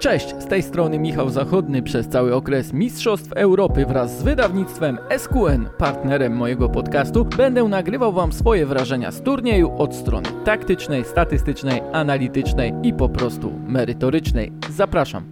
Cześć, z tej strony Michał Zachodny. Przez cały okres Mistrzostw Europy wraz z wydawnictwem SQN, partnerem mojego podcastu, będę nagrywał Wam swoje wrażenia z turnieju od strony taktycznej, statystycznej, analitycznej i po prostu merytorycznej. Zapraszam.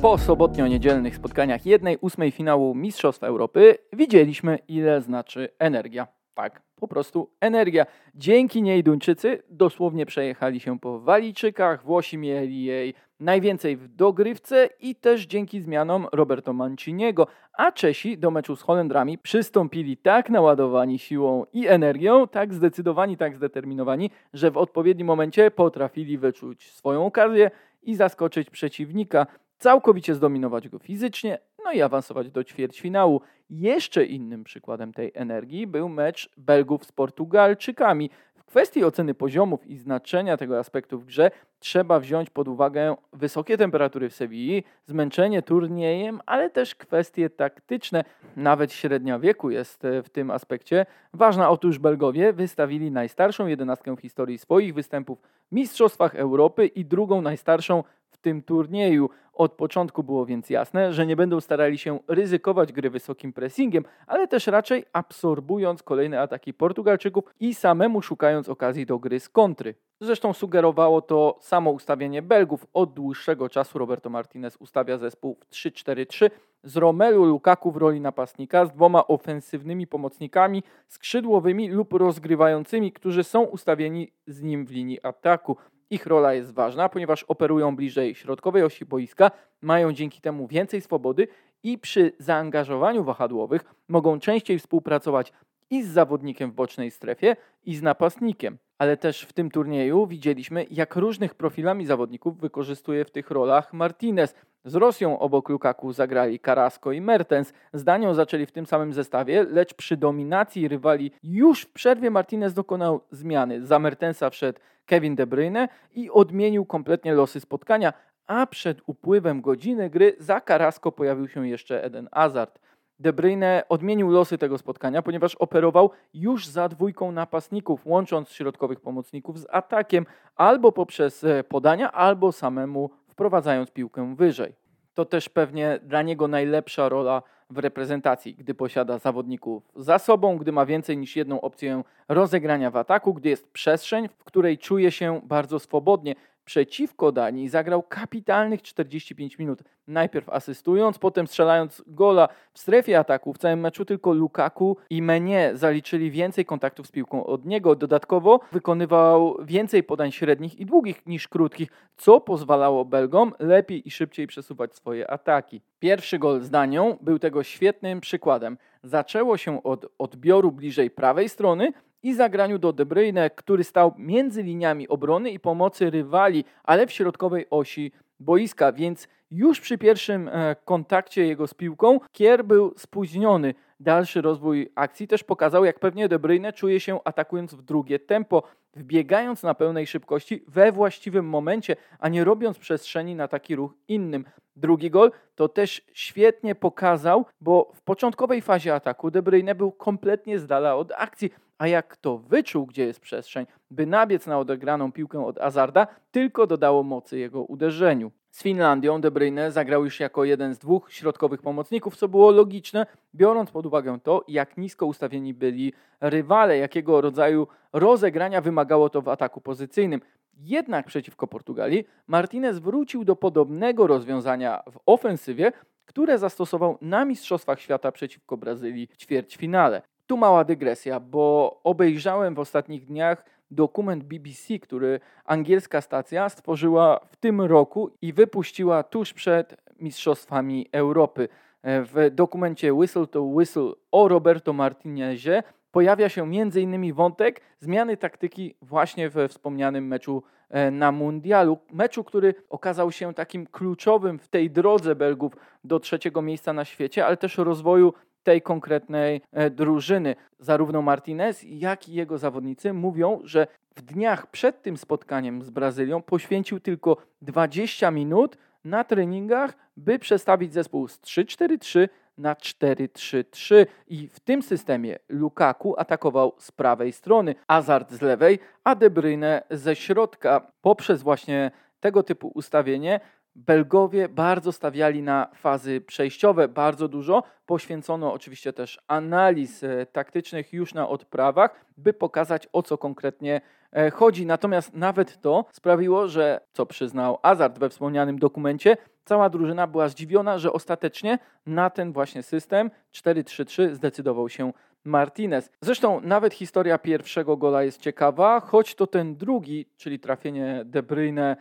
Po sobotnio-niedzielnych spotkaniach jednej ósmej finału Mistrzostw Europy widzieliśmy ile znaczy energia. Tak, po prostu energia. Dzięki niej Duńczycy dosłownie przejechali się po Walijczykach, Włosi mieli jej najwięcej w dogrywce i też dzięki zmianom Roberto Manciniego, a Czesi do meczu z Holendrami przystąpili tak naładowani siłą i energią, tak zdecydowani, tak zdeterminowani, że w odpowiednim momencie potrafili wyczuć swoją okazję i zaskoczyć przeciwnika, całkowicie zdominować go fizycznie, no i awansować do ćwierćfinału. Jeszcze innym przykładem tej energii był mecz Belgów z Portugalczykami. W kwestii oceny poziomów i znaczenia tego aspektu w grze trzeba wziąć pod uwagę wysokie temperatury w Sewilli, zmęczenie turniejem, ale też kwestie taktyczne. Nawet średnia wieku jest e, w tym aspekcie ważna. Otóż Belgowie wystawili najstarszą jedenastkę w historii swoich występów w Mistrzostwach Europy i drugą najstarszą w tym turnieju. Od początku było więc jasne, że nie będą starali się ryzykować gry wysokim pressingiem, ale też raczej absorbując kolejne ataki Portugalczyków i samemu szukając okazji do gry z kontry. Zresztą sugerowało to samo ustawienie Belgów. Od dłuższego czasu Roberto Martinez ustawia zespół w 3-4-3 z Romelu Lukaku w roli napastnika, z dwoma ofensywnymi pomocnikami, skrzydłowymi lub rozgrywającymi, którzy są ustawieni z nim w linii ataku. Ich rola jest ważna, ponieważ operują bliżej środkowej osi boiska, mają dzięki temu więcej swobody i przy zaangażowaniu wahadłowych mogą częściej współpracować i z zawodnikiem w bocznej strefie, i z napastnikiem. Ale też w tym turnieju widzieliśmy, jak różnych profilami zawodników wykorzystuje w tych rolach Martinez. Z Rosją obok Lukaku zagrali Carrasco i Mertens. Z Danią zaczęli w tym samym zestawie, lecz przy dominacji rywali już w przerwie Martinez dokonał zmiany. Za Mertensa wszedł Kevin De Bruyne i odmienił kompletnie losy spotkania, a przed upływem godziny gry za Carrasco pojawił się jeszcze Eden Hazard. De Bruyne odmienił losy tego spotkania, ponieważ operował już za dwójką napastników, łącząc środkowych pomocników z atakiem albo poprzez e, podania, albo samemu wprowadzając piłkę wyżej. To też pewnie dla niego najlepsza rola w reprezentacji, gdy posiada zawodników za sobą, gdy ma więcej niż jedną opcję rozegrania w ataku, gdy jest przestrzeń, w której czuje się bardzo swobodnie, przeciwko Danii zagrał kapitalnych 45 minut. Najpierw asystując, potem strzelając gola w strefie ataku. W całym meczu tylko Lukaku i Menie zaliczyli więcej kontaktów z piłką od niego. Dodatkowo wykonywał więcej podań średnich i długich niż krótkich, co pozwalało Belgom lepiej i szybciej przesuwać swoje ataki. Pierwszy gol z Danią był tego świetnym przykładem. Zaczęło się od odbioru bliżej prawej strony, i zagraniu do De Bruyne, który stał między liniami obrony i pomocy rywali, ale w środkowej osi boiska, więc już przy pierwszym e, kontakcie jego z piłką Kier był spóźniony. Dalszy rozwój akcji też pokazał, jak pewnie De Bruyne czuje się atakując w drugie tempo, wbiegając na pełnej szybkości we właściwym momencie, a nie robiąc przestrzeni na taki ruch innym. Drugi gol to też świetnie pokazał, bo w początkowej fazie ataku De Bruyne był kompletnie z dala od akcji, a jak to wyczuł, gdzie jest przestrzeń, by nabiec na odegraną piłkę od Azarda, tylko dodało mocy jego uderzeniu. Z Finlandią De Bruyne zagrał już jako jeden z dwóch środkowych pomocników, co było logiczne, biorąc pod uwagę to, jak nisko ustawieni byli rywale, jakiego rodzaju rozegrania wymagało to w ataku pozycyjnym. Jednak przeciwko Portugalii Martinez wrócił do podobnego rozwiązania w ofensywie, które zastosował na Mistrzostwach Świata przeciwko Brazylii w ćwierćfinale. Tu mała dygresja, bo obejrzałem w ostatnich dniach dokument BBC, który angielska stacja stworzyła w tym roku i wypuściła tuż przed Mistrzostwami Europy. W dokumencie Whistle to Whistle o Roberto Martinezie pojawia się m.in. wątek zmiany taktyki właśnie we wspomnianym meczu e, na Mundialu. Meczu, który okazał się takim kluczowym w tej drodze Belgów do trzeciego miejsca na świecie, ale też rozwoju tej konkretnej e, drużyny. Zarówno Martinez, jak i jego zawodnicy mówią, że w dniach przed tym spotkaniem z Brazylią poświęcił tylko 20 minut na treningach, by przestawić zespół z 3-4-3 na 4-3-3 i w tym systemie Lukaku atakował z prawej strony, Hazard z lewej, a De Bruyne ze środka. Poprzez właśnie tego typu ustawienie Belgowie bardzo stawiali na fazy przejściowe, bardzo dużo. Poświęcono oczywiście też analiz e, taktycznych już na odprawach, by pokazać o co konkretnie e, chodzi. Natomiast nawet to sprawiło, że, co przyznał Azard we wspomnianym dokumencie, cała drużyna była zdziwiona, że ostatecznie na ten właśnie system 4-3-3 zdecydował się Martinez. Zresztą nawet historia pierwszego gola jest ciekawa, choć to ten drugi, czyli trafienie De Bruyne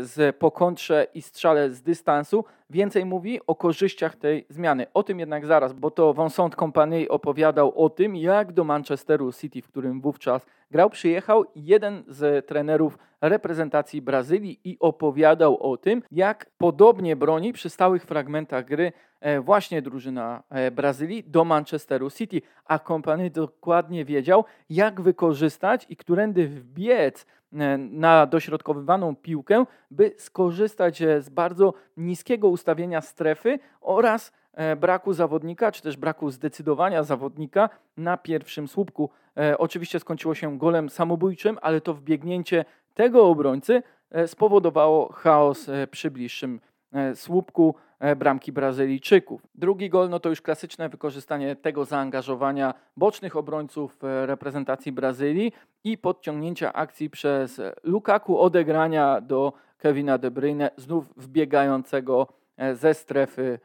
z pokontrze i strzale z dystansu więcej mówi o korzyściach tej zmiany. O tym jednak zaraz, bo to Vincent Company opowiadał o tym, jak do Manchesteru City, w którym wówczas grał, przyjechał jeden z trenerów reprezentacji Brazylii i opowiadał o tym, jak podobnie broni przy stałych fragmentach gry e, właśnie drużyna e, Brazylii do Manchesteru City, a Company dokładnie wiedział, jak wykorzystać i którędy wbiec E, na dośrodkowywaną piłkę, by skorzystać z bardzo niskiego ustawienia strefy oraz e, braku zawodnika, czy też braku zdecydowania zawodnika na pierwszym słupku. Oczywiście skończyło się golem samobójczym, ale to wbiegnięcie tego obrońcy spowodowało chaos przy bliższym słupku. E, bramki Brazylijczyków. Drugi gol no to już klasyczne wykorzystanie tego zaangażowania bocznych obrońców e, reprezentacji Brazylii i podciągnięcia akcji przez Lukaku, odegrania do Kevina De Bruyne, znów wbiegającego e, ze strefy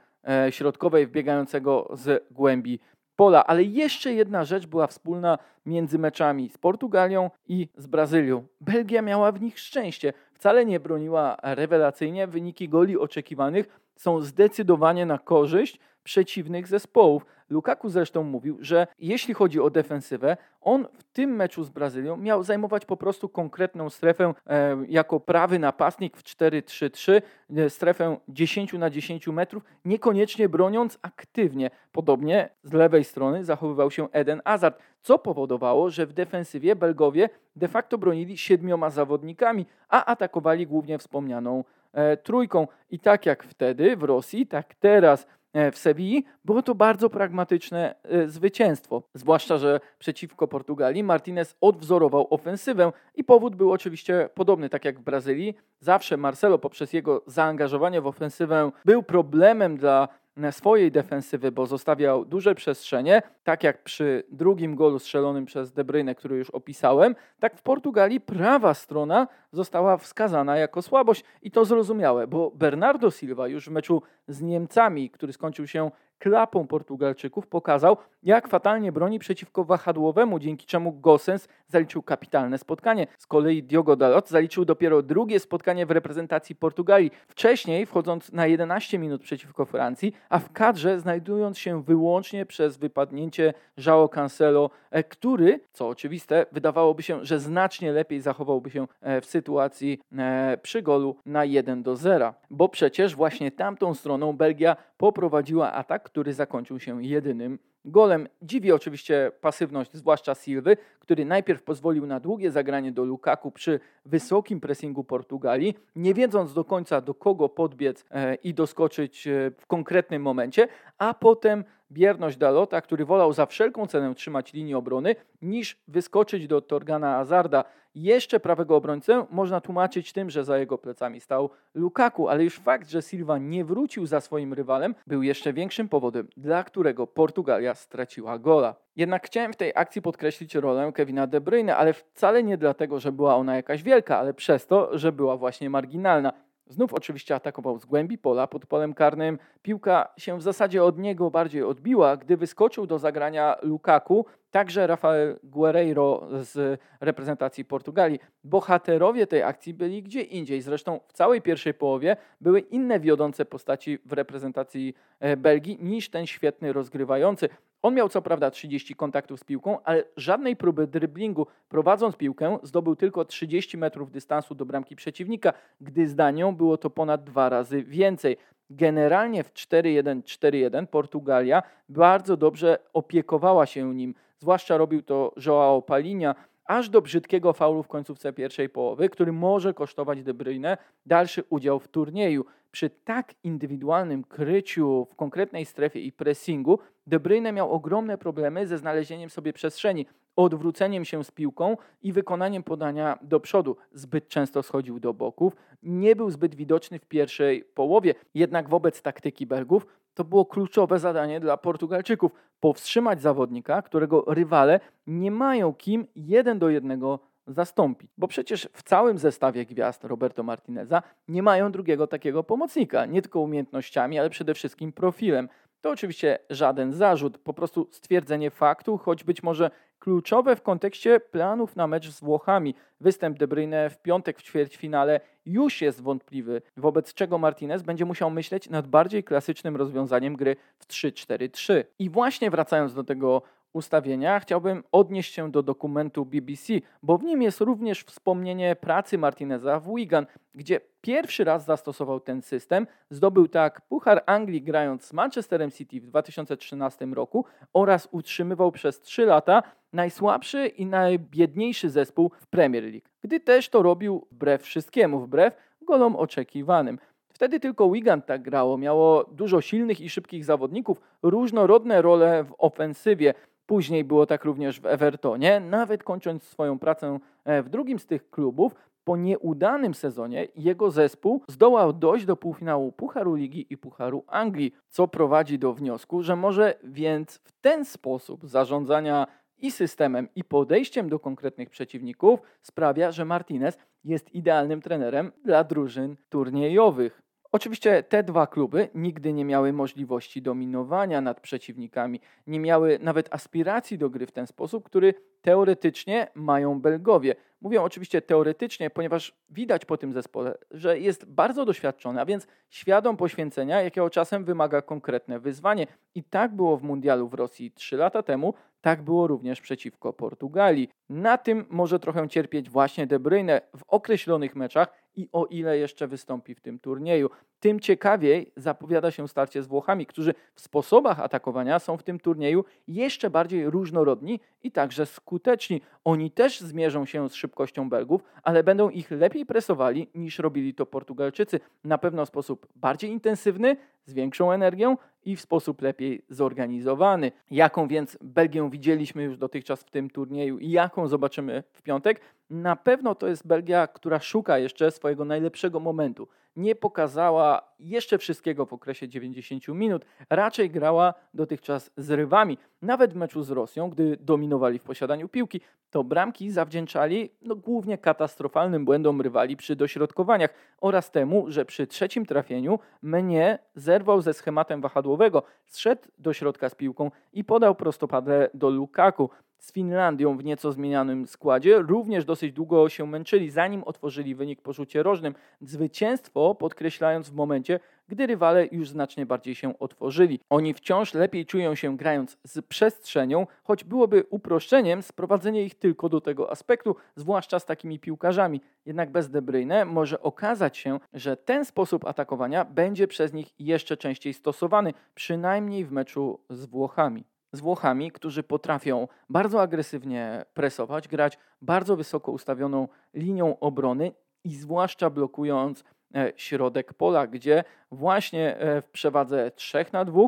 środkowej, wbiegającego z głębi pola. Ale jeszcze jedna rzecz była wspólna między meczami z Portugalią i z Brazylią. Belgia miała w nich szczęście. Wcale nie broniła rewelacyjnie. Wyniki goli oczekiwanych są zdecydowanie na korzyść przeciwnych zespołów. Lukaku zresztą mówił, że jeśli chodzi o defensywę, on w tym meczu z Brazylią miał zajmować po prostu konkretną strefę e, jako prawy napastnik w 4-3-3, e, strefę 10 na 10 metrów, niekoniecznie broniąc aktywnie. Podobnie z lewej strony zachowywał się Eden Hazard, co powodowało, że w defensywie Belgowie de facto bronili siedmioma zawodnikami, a atakowali głównie wspomnianą e, trójką. I tak jak wtedy w Rosji, tak teraz w Sewilli, było to bardzo pragmatyczne e, zwycięstwo. Zwłaszcza, że przeciwko Portugalii Martinez odwzorował ofensywę i powód był oczywiście podobny, tak jak w Brazylii. Zawsze Marcelo poprzez jego zaangażowanie w ofensywę był problemem dla swojej defensywy, bo zostawiał duże przestrzenie, tak jak przy drugim golu strzelonym przez De Bruyne, który już opisałem, tak w Portugalii prawa strona została wskazana jako słabość. I to zrozumiałe, bo Bernardo Silva już w meczu z Niemcami, który skończył się klapą Portugalczyków pokazał, jak fatalnie broni przeciwko wahadłowemu, dzięki czemu Gosens zaliczył kapitalne spotkanie. Z kolei Diogo Dalot zaliczył dopiero drugie spotkanie w reprezentacji Portugalii. Wcześniej wchodząc na 11 minut przeciwko Francji, a w kadrze znajdując się wyłącznie przez wypadnięcie João Cancelo, e, który, co oczywiste, wydawałoby się, że znacznie lepiej zachowałby się e, w sytuacji e, przy golu na 1 do 0. Bo przecież właśnie tamtą stroną Belgia poprowadziła atak, który zakończył się jedynym golem. Dziwi oczywiście pasywność, zwłaszcza Silwy, który najpierw pozwolił na długie zagranie do Lukaku przy wysokim pressingu Portugalii, nie wiedząc do końca do kogo podbiec e, i doskoczyć e, w konkretnym momencie, a potem bierność Dalota, który wolał za wszelką cenę trzymać linię obrony, niż wyskoczyć do Torgana Azarda. Jeszcze prawego obrońcę można tłumaczyć tym, że za jego plecami stał Lukaku, ale już fakt, że Silva nie wrócił za swoim rywalem, był jeszcze większym powodem, dla którego Portugalia straciła gola. Jednak chciałem w tej akcji podkreślić rolę Kevina De Bruyne, ale wcale nie dlatego, że była ona jakaś wielka, ale przez to, że była właśnie marginalna. Znów oczywiście atakował z głębi pola pod polem karnym. Piłka się w zasadzie od niego bardziej odbiła, gdy wyskoczył do zagrania Lukaku, także Rafael Guerreiro z reprezentacji Portugalii. Bohaterowie tej akcji byli gdzie indziej. Zresztą w całej pierwszej połowie były inne wiodące postaci w reprezentacji e, Belgii niż ten świetny rozgrywający. On miał co prawda 30 kontaktów z piłką, ale żadnej próby dryblingu. Prowadząc piłkę, zdobył tylko 30 metrów dystansu do bramki przeciwnika, gdy z nią było to ponad dwa razy więcej. Generalnie w 4-1-4-1 Portugalia bardzo dobrze opiekowała się nim. Zwłaszcza robił to Joao Palinia, aż do brzydkiego faulu w końcówce pierwszej połowy, który może kosztować De Bruyne dalszy udział w turnieju. Przy tak indywidualnym kryciu w konkretnej strefie i pressingu De Bruyne miał ogromne problemy ze znalezieniem sobie przestrzeni, odwróceniem się z piłką i wykonaniem podania do przodu. Zbyt często schodził do boków, nie był zbyt widoczny w pierwszej połowie. Jednak wobec taktyki Belgów to było kluczowe zadanie dla Portugalczyków powstrzymać zawodnika, którego rywale nie mają kim jeden do jednego zastąpić. Bo przecież w całym zestawie gwiazd Roberto Martineza nie mają drugiego takiego pomocnika, nie tylko umiejętnościami, ale przede wszystkim profilem. To oczywiście żaden zarzut, po prostu stwierdzenie faktu, choć być może kluczowe w kontekście planów na mecz z Włochami. Występ De Bruyne w piątek w ćwierćfinale już jest wątpliwy, wobec czego Martinez będzie musiał myśleć nad bardziej klasycznym rozwiązaniem gry w 3-4-3. I właśnie wracając do tego ustawienia chciałbym odnieść się do dokumentu BBC, bo w nim jest również wspomnienie pracy Martineza w Wigan, gdzie pierwszy raz zastosował ten system. Zdobył tak Puchar Anglii grając z Manchesterem City w 2013 roku oraz utrzymywał przez 3 lata najsłabszy i najbiedniejszy zespół w Premier League. Gdy też to robił wbrew wszystkiemu, wbrew golom oczekiwanym. Wtedy tylko Wigan tak grało, miało dużo silnych i szybkich zawodników, różnorodne role w ofensywie. Później było tak również w Evertonie, nawet kończąc swoją pracę e, w drugim z tych klubów, po nieudanym sezonie jego zespół zdołał dojść do półfinału Pucharu Ligi i Pucharu Anglii, co prowadzi do wniosku, że może więc w ten sposób zarządzania i systemem, i podejściem do konkretnych przeciwników sprawia, że Martinez jest idealnym trenerem dla drużyn turniejowych. Oczywiście te dwa kluby nigdy nie miały możliwości dominowania nad przeciwnikami, nie miały nawet aspiracji do gry w ten sposób, który teoretycznie mają Belgowie. Mówię oczywiście teoretycznie, ponieważ widać po tym zespole, że jest bardzo doświadczony, a więc świadom poświęcenia, jakiego czasem wymaga konkretne wyzwanie. I tak było w Mundialu w Rosji 3 lata temu, tak było również przeciwko Portugalii. Na tym może trochę cierpieć właśnie De Bruyne w określonych meczach i o ile jeszcze wystąpi w tym turnieju. Tym ciekawiej zapowiada się starcie z Włochami, którzy w sposobach atakowania są w tym turnieju jeszcze bardziej różnorodni i także skuteczni. Oni też zmierzą się z szybkością Belgów, ale będą ich lepiej presowali niż robili to Portugalczycy. Na pewno w sposób bardziej intensywny, z większą energią i w sposób lepiej zorganizowany. Jaką więc Belgię widzieliśmy już dotychczas w tym turnieju i jaką zobaczymy w piątek? Na pewno to jest Belgia, która szuka jeszcze swojego najlepszego momentu. Nie pokazała jeszcze wszystkiego w okresie 90 minut, raczej grała dotychczas z rywami. Nawet w meczu z Rosją, gdy dominowali w posiadaniu piłki, to bramki zawdzięczali no, głównie katastrofalnym błędom rywali przy dośrodkowaniach oraz temu, że przy trzecim trafieniu mnie zerwał ze schematem wahadłowego, zszedł do środka z piłką i podał prostopadle do Lukaku z Finlandią w nieco zmienianym składzie również dosyć długo się męczyli, zanim otworzyli wynik po rzucie rożnym. Zwycięstwo podkreślając w momencie, gdy rywale już znacznie bardziej się otworzyli. Oni wciąż lepiej czują się grając z przestrzenią, choć byłoby uproszczeniem sprowadzenie ich tylko do tego aspektu, zwłaszcza z takimi piłkarzami. Jednak bez De Bruyne może okazać się, że ten sposób atakowania będzie przez nich jeszcze częściej stosowany, przynajmniej w meczu z Włochami z Włochami, którzy potrafią bardzo agresywnie presować, grać bardzo wysoko ustawioną linią obrony i zwłaszcza blokując e, środek pola, gdzie właśnie e, w przewadze 3 na 2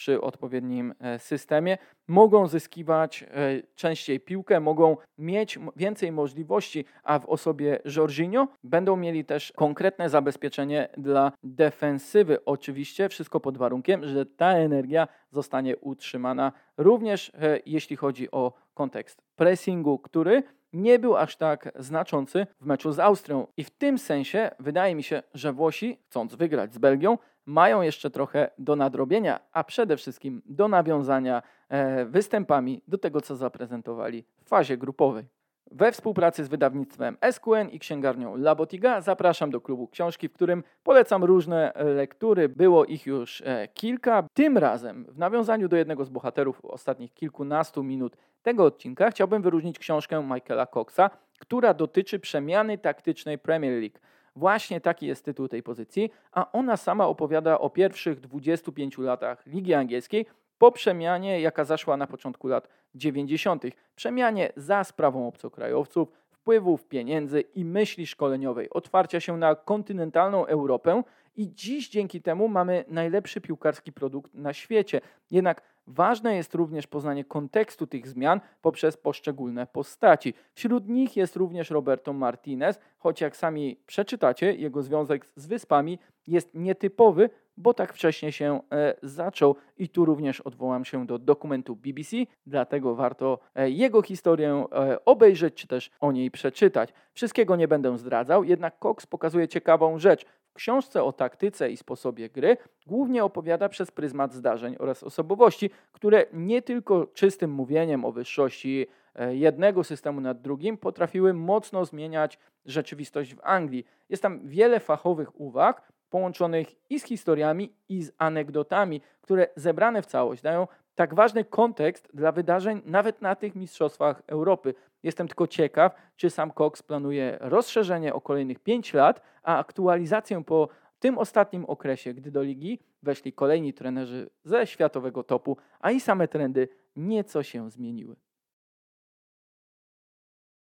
przy odpowiednim e, systemie, mogą zyskiwać e, częściej piłkę, mogą mieć więcej możliwości, a w osobie Jorginho będą mieli też konkretne zabezpieczenie dla defensywy. Oczywiście wszystko pod warunkiem, że ta energia zostanie utrzymana również e, jeśli chodzi o kontekst pressingu, który nie był aż tak znaczący w meczu z Austrią. I w tym sensie wydaje mi się, że Włosi, chcąc wygrać z Belgią, mają jeszcze trochę do nadrobienia, a przede wszystkim do nawiązania e, występami do tego, co zaprezentowali w fazie grupowej. We współpracy z wydawnictwem SQN i księgarnią Labotiga zapraszam do klubu książki, w którym polecam różne lektury. Było ich już e, kilka. Tym razem, w nawiązaniu do jednego z bohaterów ostatnich kilkunastu minut tego odcinka, chciałbym wyróżnić książkę Michaela Coxa, która dotyczy przemiany taktycznej Premier League. Właśnie taki jest tytuł tej pozycji, a ona sama opowiada o pierwszych 25 latach Ligi Angielskiej po przemianie, jaka zaszła na początku lat 90. Przemianie za sprawą obcokrajowców, wpływów, pieniędzy i myśli szkoleniowej, otwarcia się na kontynentalną Europę i dziś dzięki temu mamy najlepszy piłkarski produkt na świecie. Jednak ważne jest również poznanie kontekstu tych zmian poprzez poszczególne postaci. Wśród nich jest również Roberto Martinez, choć jak sami przeczytacie, jego związek z wyspami jest nietypowy, bo tak wcześnie się e, zaczął i tu również odwołam się do dokumentu BBC, dlatego warto e, jego historię e, obejrzeć czy też o niej przeczytać. Wszystkiego nie będę zdradzał, jednak Cox pokazuje ciekawą rzecz. W książce o taktyce i sposobie gry głównie opowiada przez pryzmat zdarzeń oraz osobowości, które nie tylko czystym mówieniem o wyższości e, jednego systemu nad drugim potrafiły mocno zmieniać rzeczywistość w Anglii. Jest tam wiele fachowych uwag, połączonych i z historiami, i z anegdotami, które zebrane w całość dają tak ważny kontekst dla wydarzeń nawet na tych mistrzostwach Europy. Jestem tylko ciekaw, czy sam Cox planuje rozszerzenie o kolejnych 5 lat, a aktualizację po tym ostatnim okresie, gdy do ligi weszli kolejni trenerzy ze światowego topu, a i same trendy nieco się zmieniły.